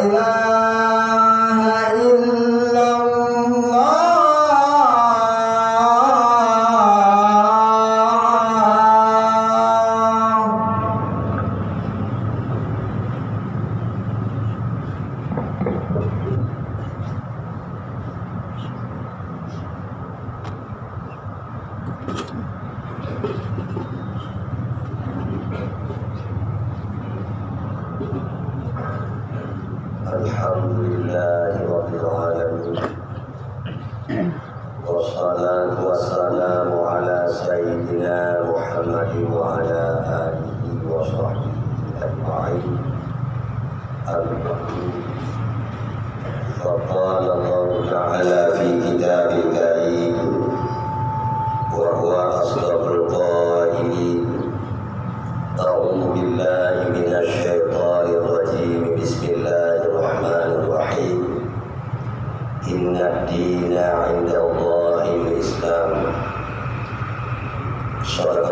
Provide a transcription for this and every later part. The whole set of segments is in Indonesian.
hablar. فقال الله تعالى في كتابه الكريم وهو أصدق القائلين أعوذ بالله من الشيطان الرجيم. بسم الله الرحمن الرحيم. إن الدين عند الله الإسلام. صدق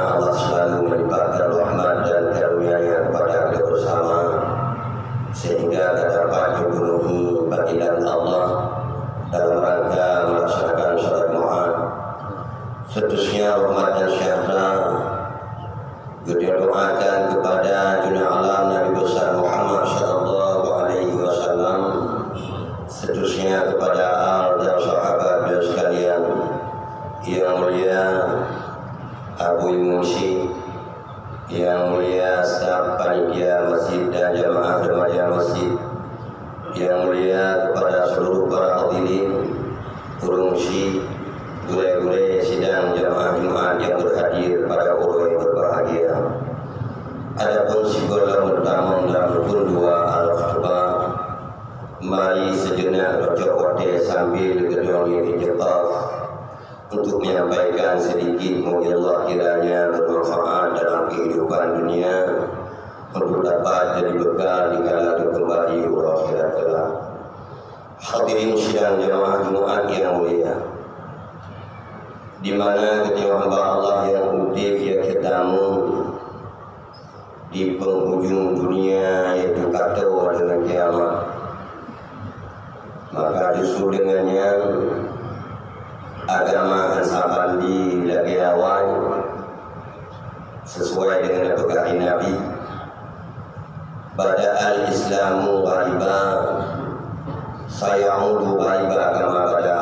Allah selalu melimpahkan rahmat dan karunia-Nya kepada kita bersama sehingga dapat memenuhi panggilan Allah dalam rangka melaksanakan sholat Mu'ad seterusnya rahmat dan sejahtera kita doakan kepada dunia alam Nabi besar Muhammad sallallahu alaihi wasallam seterusnya kepada al dan sahabat dan sekalian yang mulia Abu Musi yang mulia staf panitia masjid dan jamaah remaja masjid yang mulia kepada seluruh para hadirin urungsi gure-gure sidang jamaah Jumat yang berhadir pada orang yang berbahagia Adapun sigolam pertama dalam rukun dua al-khutbah Mari sejenak rojok wate sambil gedong ini jebak untuk menyampaikan sedikit mungkin Allah kiranya bermanfaat dalam kehidupan dunia untuk dapat jadi bekal di kala kembali akhirat kelak. Hadirin sidang jamaah Jumat yang mulia, di mana ketika hamba Allah yang putih dia ketemu di penghujung dunia yaitu kata dengan kiamat? Maka justru dengannya agama Ansabandi lagi awal sesuai dengan pegangan Nabi pada al-Islamu ghariba sayaudu ghariba kama pada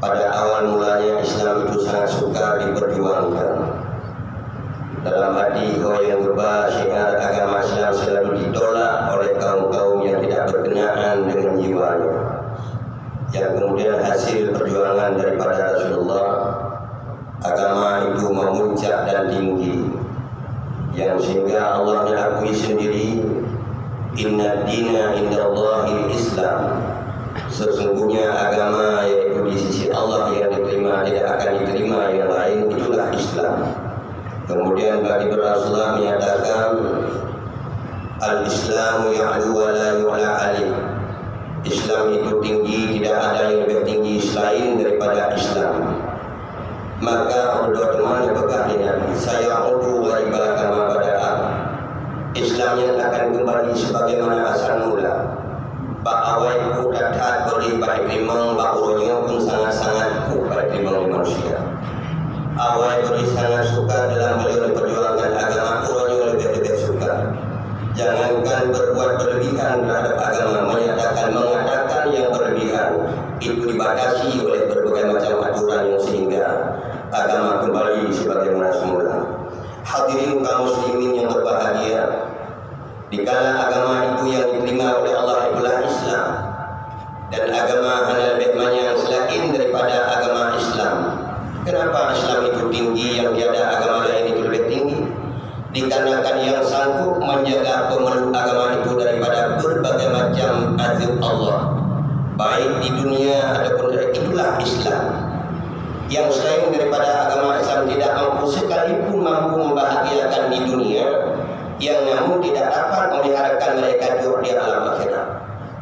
pada awal mulanya Islam itu sangat suka diperjuangkan. Dalam hati kau yang berubah syiar agama Islam selalu ditolak oleh kaum-kaum yang tidak berkenaan dengan jiwanya. Yang kemudian hasil perjuangan daripada Rasulullah agama itu memuncak dan tinggi. Yang sehingga Allah mengakui sendiri inna dina indallahi islam sesungguhnya agama yaitu di sisi Allah yang diterima tidak akan diterima yang lain itulah Islam kemudian bagi Rasulullah menyatakan al-islamu ya'lu wa la yu'la alaih Islam itu tinggi, tidak ada yang lebih tinggi selain daripada Islam. Maka Allah teman Nabi, saya udu ghaiba kama bada'ah. Islam yang akan kembali sebagaimana asal mula. Pak awai ku datat beri baik limang, urutnya pun sangat-sangat ku baik limang manusia. Awai beri sangat suka dalam beliau perjuangan agama, urutnya lebih-lebih suka. Jangankan berbuat berlebihan terhadap agama, menyatakan mengatakan yang berlebihan itu dibatasi oleh berbagai macam aturan yang sehingga agama kembali sebagaimana semula. Hadirin kaum muslimin yang berbahagia, dikala agama itu yang diterima oleh Allah dan agama hanya lebih banyak selain daripada agama Islam. Kenapa Islam itu tinggi yang tiada agama lain itu lebih tinggi? dikarenakan yang sanggup menjaga pemeluk agama itu daripada berbagai macam azab Allah baik di dunia ataupun itulah Islam yang selain daripada agama Islam tidak mampu sekalipun mampu membahagiakan di dunia yang namun tidak dapat memeliharkan mereka di alam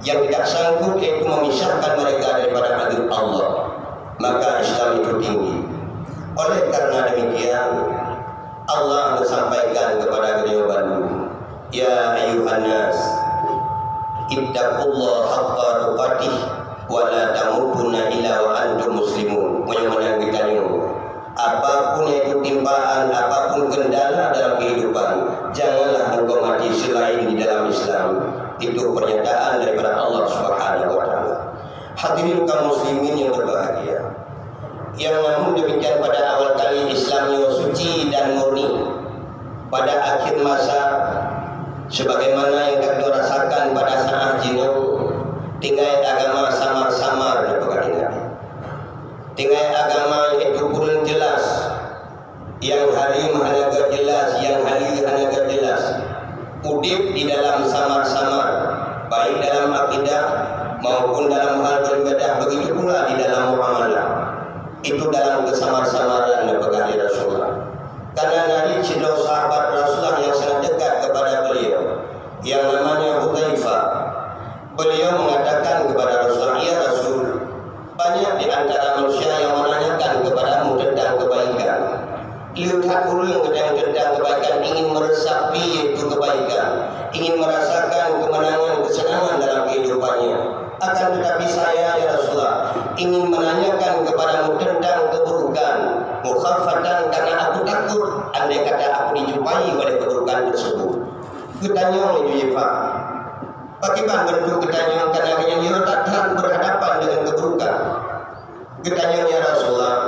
yang tidak sanggup yaitu memisahkan mereka daripada agama Allah maka Islam itu tinggi oleh karena demikian Allah menyampaikan kepada beliau Bandung Ya ayuhan nas Ittaqullah haqqa tuqatih wa la tamutunna illa wa antum muslimun. Mudah-mudahan kita Apa pun itu timpaan, apa pun kendala dalam kehidupan, janganlah engkau mati selain di dalam Islam. Itu pernyataan daripada Allah Subhanahu wa taala. Hadirin kaum muslimin yang berbahagia. Yang namun demikian pada awal kali Islamnya suci dan murni. Pada akhir masa sebagaimana yang kami rasakan pada saat jino tinggal agama samar-samar dan tinggal agama itu pun jelas yang halim hanya jelas yang halim hanya jelas udip di dalam samar-samar baik dalam akidah maupun dalam hal beribadah begitu pula di dalam muamalah itu dalam kesamar-samaran dan Rasulullah karena Nabi cinta sahabat Rasulullah yang sangat dekat kepada beliau yang namanya Hudzaifah. Beliau mengatakan kepada Rasulullah, "Ya Rasul, banyak di antara manusia yang menanyakan kepadamu tentang kebaikan. Lihat tentang tentang kebaikan ingin meresapi itu kebaikan, ingin merasakan kemenangan kesenangan dalam kehidupannya. Akan tetapi saya ya Rasulullah ingin menanyakan kepadamu tentang keburukan mukhafatan karena aku takut andai kata aku dijumpai oleh keburukan tersebut. Ketanya oleh Yufa. Bagaimana bentuk ketanya karena yang tak berhadapan dengan keburukan. Ketanya ya Rasulullah,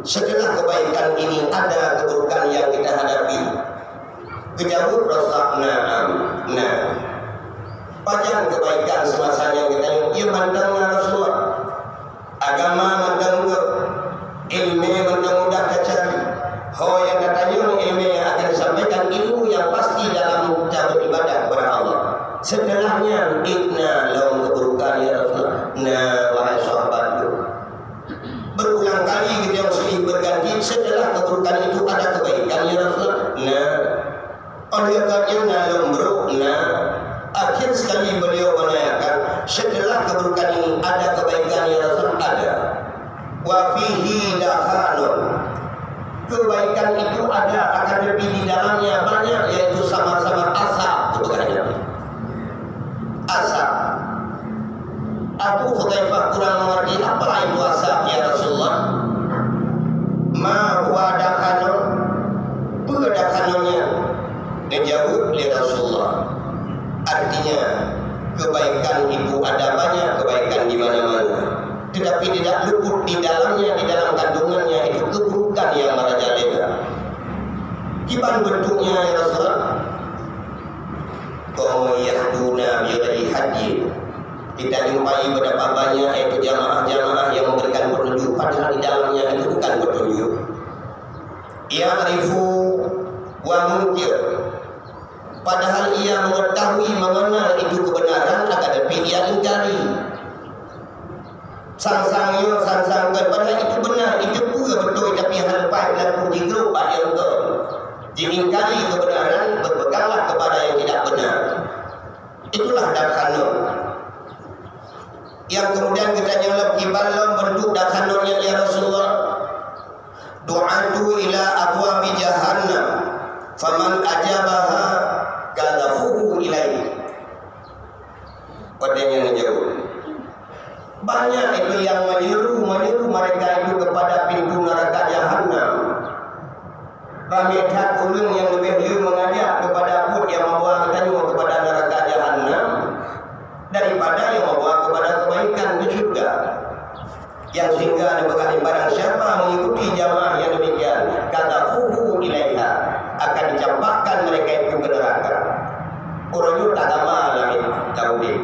setelah kebaikan ini ada keburukan yang kita hadapi. Kejauh Rasulullah, nah, nah, Panjang kebaikan semasanya kita ia mandang Rasulullah. Agama mandang ke ilmu mandang mudah kecari. Ho yang katanya ilmu yang akan disampaikan ilmu yang pasti dalam cara beribadah kepada Allah. Setelahnya inna laum keburukan ya Rasulullah. Nah wahai sahabatku. Berulang kali kita mesti berganti setelah keburukan itu ada kebaikan ya Rasulullah. Nah oleh karena laum bro, nah Akhir sekali beliau menanyakan setelah keburukan ini ada kebaikan yang Rasul ada. Wa fihi dahanun. Kebaikan itu ada akan lebih di dalamnya banyak yaitu sama-sama asap keburukannya. Asap. Abu Hudzaifah kurang mengerti apa itu asap ya Rasulullah. Ma huwa dakhanun. Apa dakhanunnya? Dia jawab ya Rasulullah Artinya kebaikan itu ada banyak kebaikan di mana-mana. Tetapi tidak luput di dalamnya, di dalam kandungannya itu keburukan yang merajalela. Gimana bentuknya ya Rasulullah? Kau yahduna bilahi haji. Kita jumpai berapa banyak itu jamaah-jamaah yang memberikan petunjuk padahal di dalamnya itu bukan petunjuk. Ya'rifu wa munkir Padahal ia mengetahui mengenal itu kebenaran akan tetapi ia ingkari. Sang-sangnya sang-sangkan padahal itu benar, itu pula betul tapi baik berlaku di grup yang ke. Diingkari kebenaran berpeganglah kepada yang tidak benar. Itulah dakhanun. Yang kemudian kita nyelap kibalam bentuk dakhanunnya ya Rasulullah. Du'atu ila abwabi jahannam. Faman ajabaha kadafuhu ilaih Padanya menjauh banyak itu yang menyuruh menyuruh mereka itu kepada pintu neraka jahanam Pamikat ulung yang lebih dulu mengajak kepada put yang membawa kita juga kepada neraka jahanam daripada yang membawa kepada kebaikan ke surga yang sehingga dibekali barang siapa mengikuti jamaah yang demikian kata fuhu ilaiha akan dicampakkan mereka itu ke neraka orang itu tak lama lagi tahu dia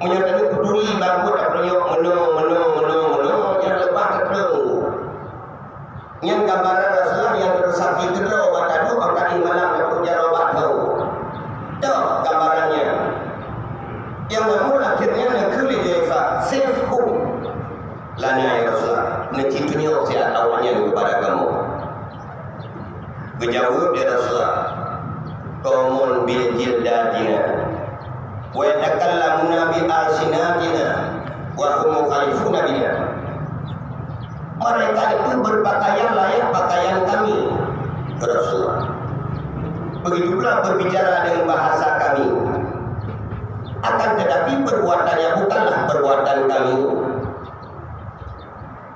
menyatakan peduli bangun tak perlu menu menu menu menu yang lepas ketemu yang gambaran Rasulullah yang tersakti kedua waktu itu akan malam aku jarawat tahu itu gambarannya yang namun akhirnya negeri Jaifa safe home lana ya Rasulullah necitunya saya awalnya kepada kamu Berjawab ya Rasulullah Kaumun bil jildadina wa yatakallamuna bi alsinatina wa hum mereka itu berpakaian layak pakaian kami Rasulullah. Begitu pula berbicara dengan bahasa kami. Akan tetapi perbuatannya bukanlah perbuatan kami.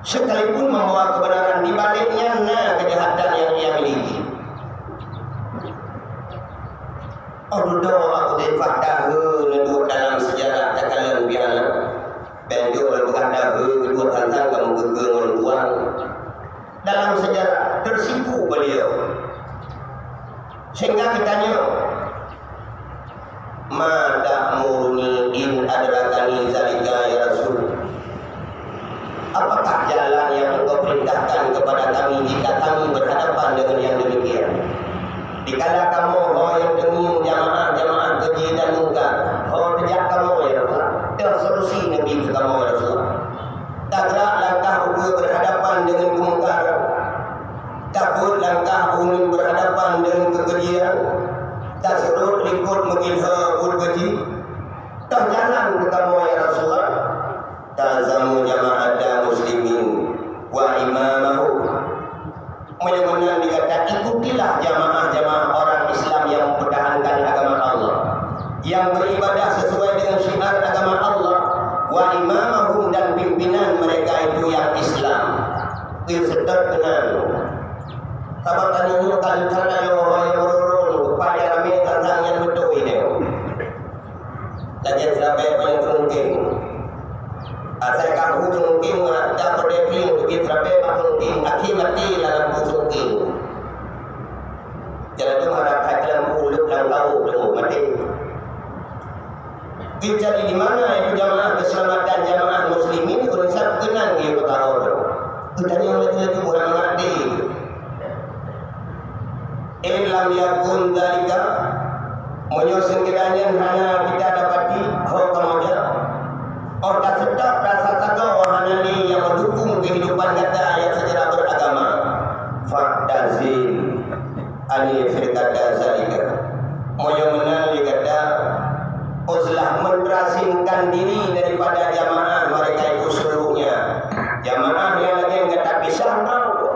Sekalipun membawa kebenaran di baliknya nah kejahatan yang ia miliki Oh, aku dari fakta duduk dalam sejarah takalan biana. Benjo berkata kedua tantang kamu kegengan tuan. Dalam sejarah tersipu beliau. Sehingga kitanya Ma ta'muruni in adrakani zalika ya Rasul Apakah jalan yang engkau perintahkan kepada kami jika kami berhadapan dengan yang demikian? Dikala kamu ho yang dengin jamaah-jamaah keji dan muka, ho sejak kamu ya Rasul. Tersolusi Nabi ke kamu ya Rasul. Tak gerak langkah uku berhadapan dengan kemungkaran. Takut langkah ingin berhadapan dengan kekejian. Tak serut ikut mengilha ul keji. Tak jalan ke kamu ya Rasulullah. Tazamu jamaah muslimin wa imamahu benar-benar dikata ikutilah jamaah-jamaah orang Islam yang mempertahankan agama Allah yang beribadah sesuai dengan syiar agama Allah wa imamahum dan pimpinan mereka itu yang Islam itu sedar kenal Sabar tanya ni kalau tanya yo yo rurun upaya kami tentang yang betul ini. Kajian sampai paling mungkin. Asal kamu mungkin ada berdekling begitu sampai mungkin akhir mati dalam mungkin. Jangan tu harap hati dalam mulut dalam tahu dengan mati. Kita di mana? Itu jamaah keselamatan jamaah muslimin Indonesia kenal dia bertahu. Kita ni lagi-lagi orang mati. Ilam yakun dalika Menyusun kiranya hanya kita dapati Hukam aja tak sedap rasa saga Wahana ni yang mendukung kehidupan kata Yang sejarah beragama. Faktazil Ani firkata zalika Moyo kata Uzlah mendrasingkan diri daripada jamaah mereka itu Jamaah yang lagi kata pisah tahu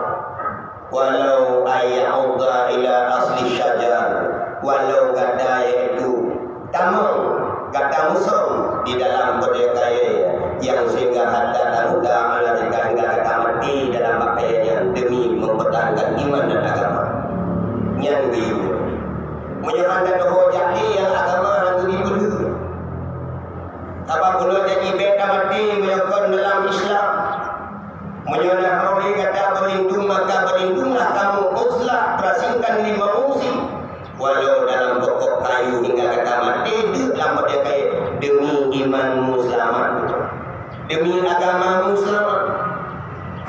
walau ayyauda ila asli syajar walau kata yaitu tamang kata musuh di dalam berdekaya yang sehingga hatta tamuda ala hingga kata mati dalam pakaiannya demi mempertahankan iman dan agama yang biu menyerahkan doa jadi yang agama yang diberi apa pula jadi beta mati menyokong dalam Islam Menyolah Rauli kata berlindung maka berlindunglah kamu Uzlah terasingkan lima musim Walau dalam pokok kayu hingga kata mati Dalam pada kaya Demi imanmu selamat Demi agamamu selamat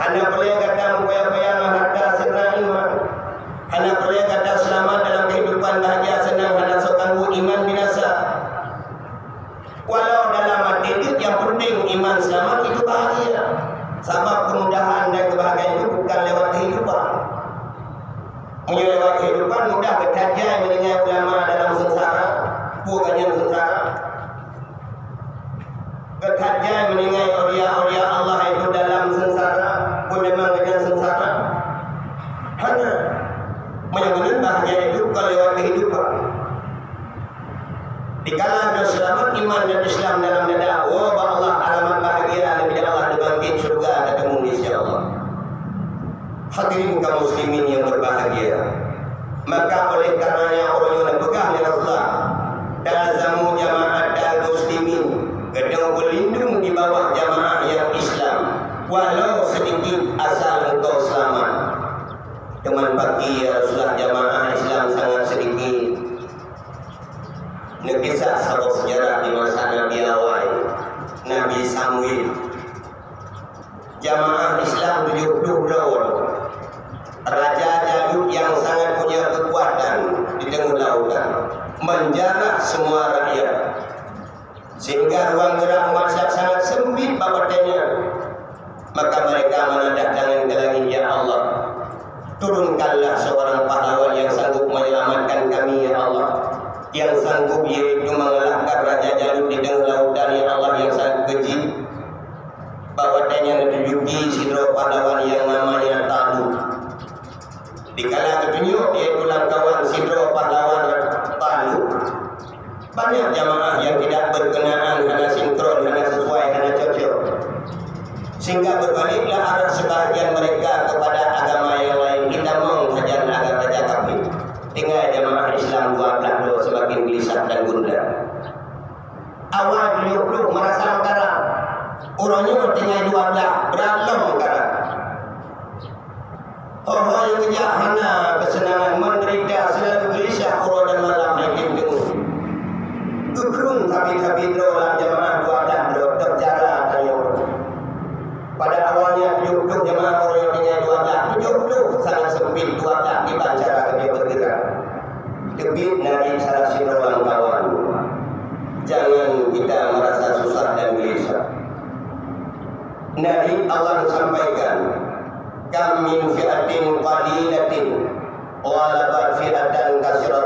Hanya boleh kata Mupaya-paya harta serta iman Hanya boleh kata selamat dalam kehidupan bahagia senang Hanya sokanmu iman binasa Walau dalam mati itu yang penting iman selamat itu bahagia Sebab kemudahan dan kebahagiaan itu bukan lewat kehidupan. Punya lewat kehidupan mudah bertajam mendengar ulama dalam sengsara, bukannya sengsara. Bertajam mendengar awliya-awliya Allah itu dalam sengsara, pun memang dengan sengsara. Hanya benar-benar bahagia itu kalau lewat kehidupan. Di kala ada selamat iman dan Islam dalam dada, wah Allah alamat bahagia lebih Allah dibangkit surga di sisi Allah. Hadirin kaum muslimin yang berbahagia. Maka oleh karenanya orang yang pegang dengan Allah Dazamu jamaah dan muslimin Gedung berlindung di bawah jamaah yang Islam Walau sedikit asal engkau selamat Teman pagi ya Rasulullah jamaah Islam sangat sedikit Nekisah sahabat sejarah di masa Nabi awal Nabi Samuel Jamaah Islam 72 orang Raja Jalut yang sangat punya kekuatan di tengah lautan Menjarah semua rakyat. Sehingga ruang gerak awal beliau belum merasa karang orangnya tengah dua belah beralam karang orang yang kejahana kesenangan menderita selalu gelisah orang dan malam lagi dengung Ukrum tapi-tapi berolah jemaah dua belah belum terjara dari pada awalnya duduk jemaah orang yang tengah dua belah duduk sangat sempit dua belah dibaca kami bergerak. Kebit dari salah si orang. Nabi Allah sampaikan kami fi'atin qalilatin wa la fi'atan katsira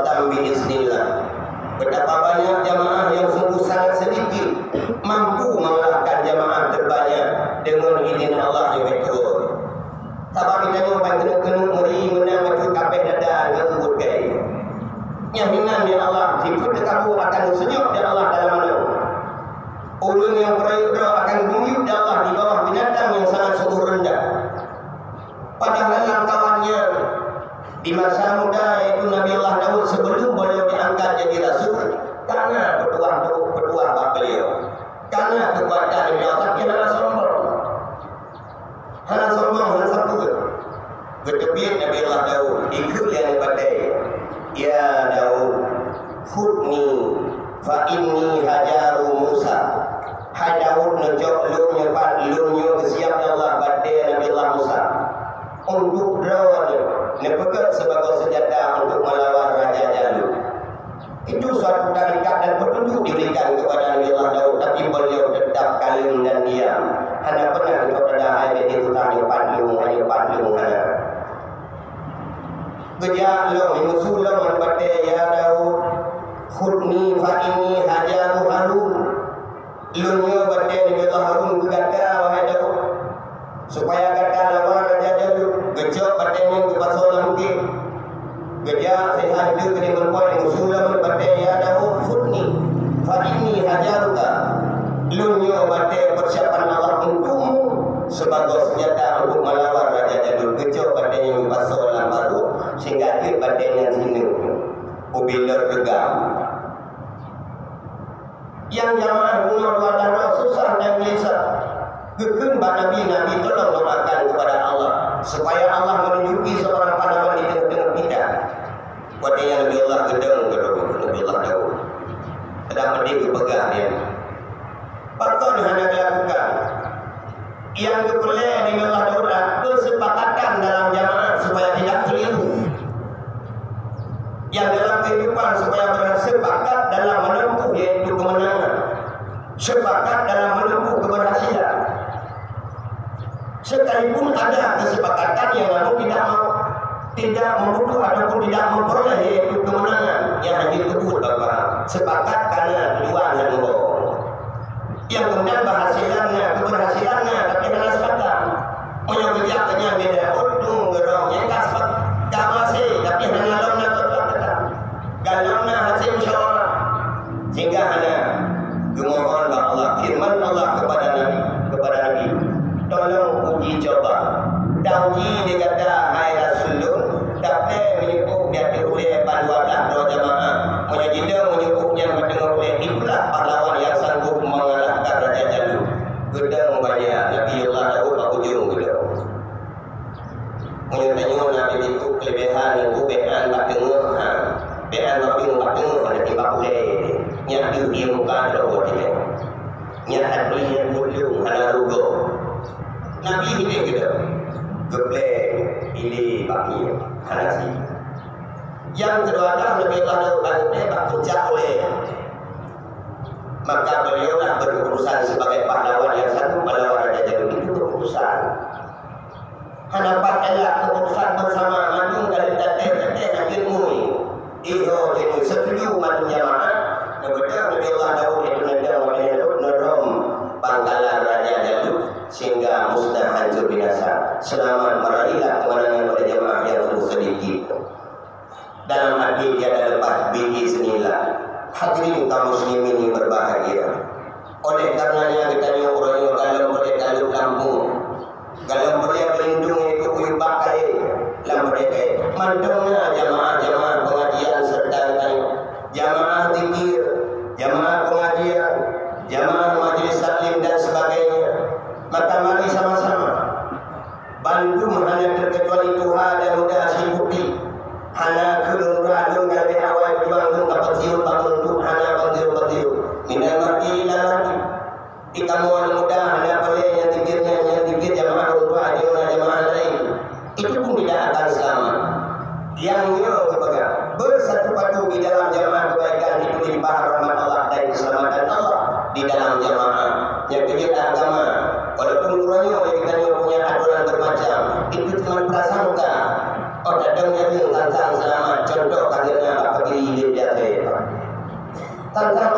فإني lawan da ja da gajo persiapan sebagai senjata untuk melawan raja jadul baru sehingga sini. Yang jamaah umur wadana Gekem nabi nabi tolong doakan kepada Allah supaya Allah menunjuki seorang pahlawan di tengah kita. Pada yang lebih Allah gedeng gedeng lebih Allah tahu. Ada pedih kepegang dia. Pertanyaan dilakukan. Yang kepercayaan dengan Allah maka beliau lah berurusan sebagai pahlawan yang satu pahlawan yang jadi itu berurusan. Hadapan elak keputusan bersama manu dari teteh teteh ilmu ini iho setuju manunya terutama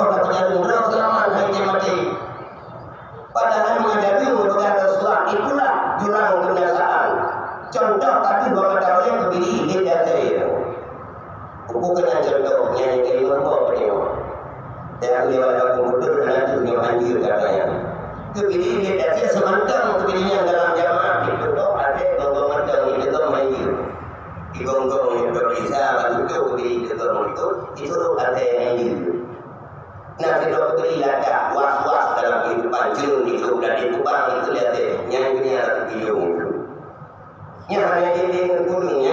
You're ready.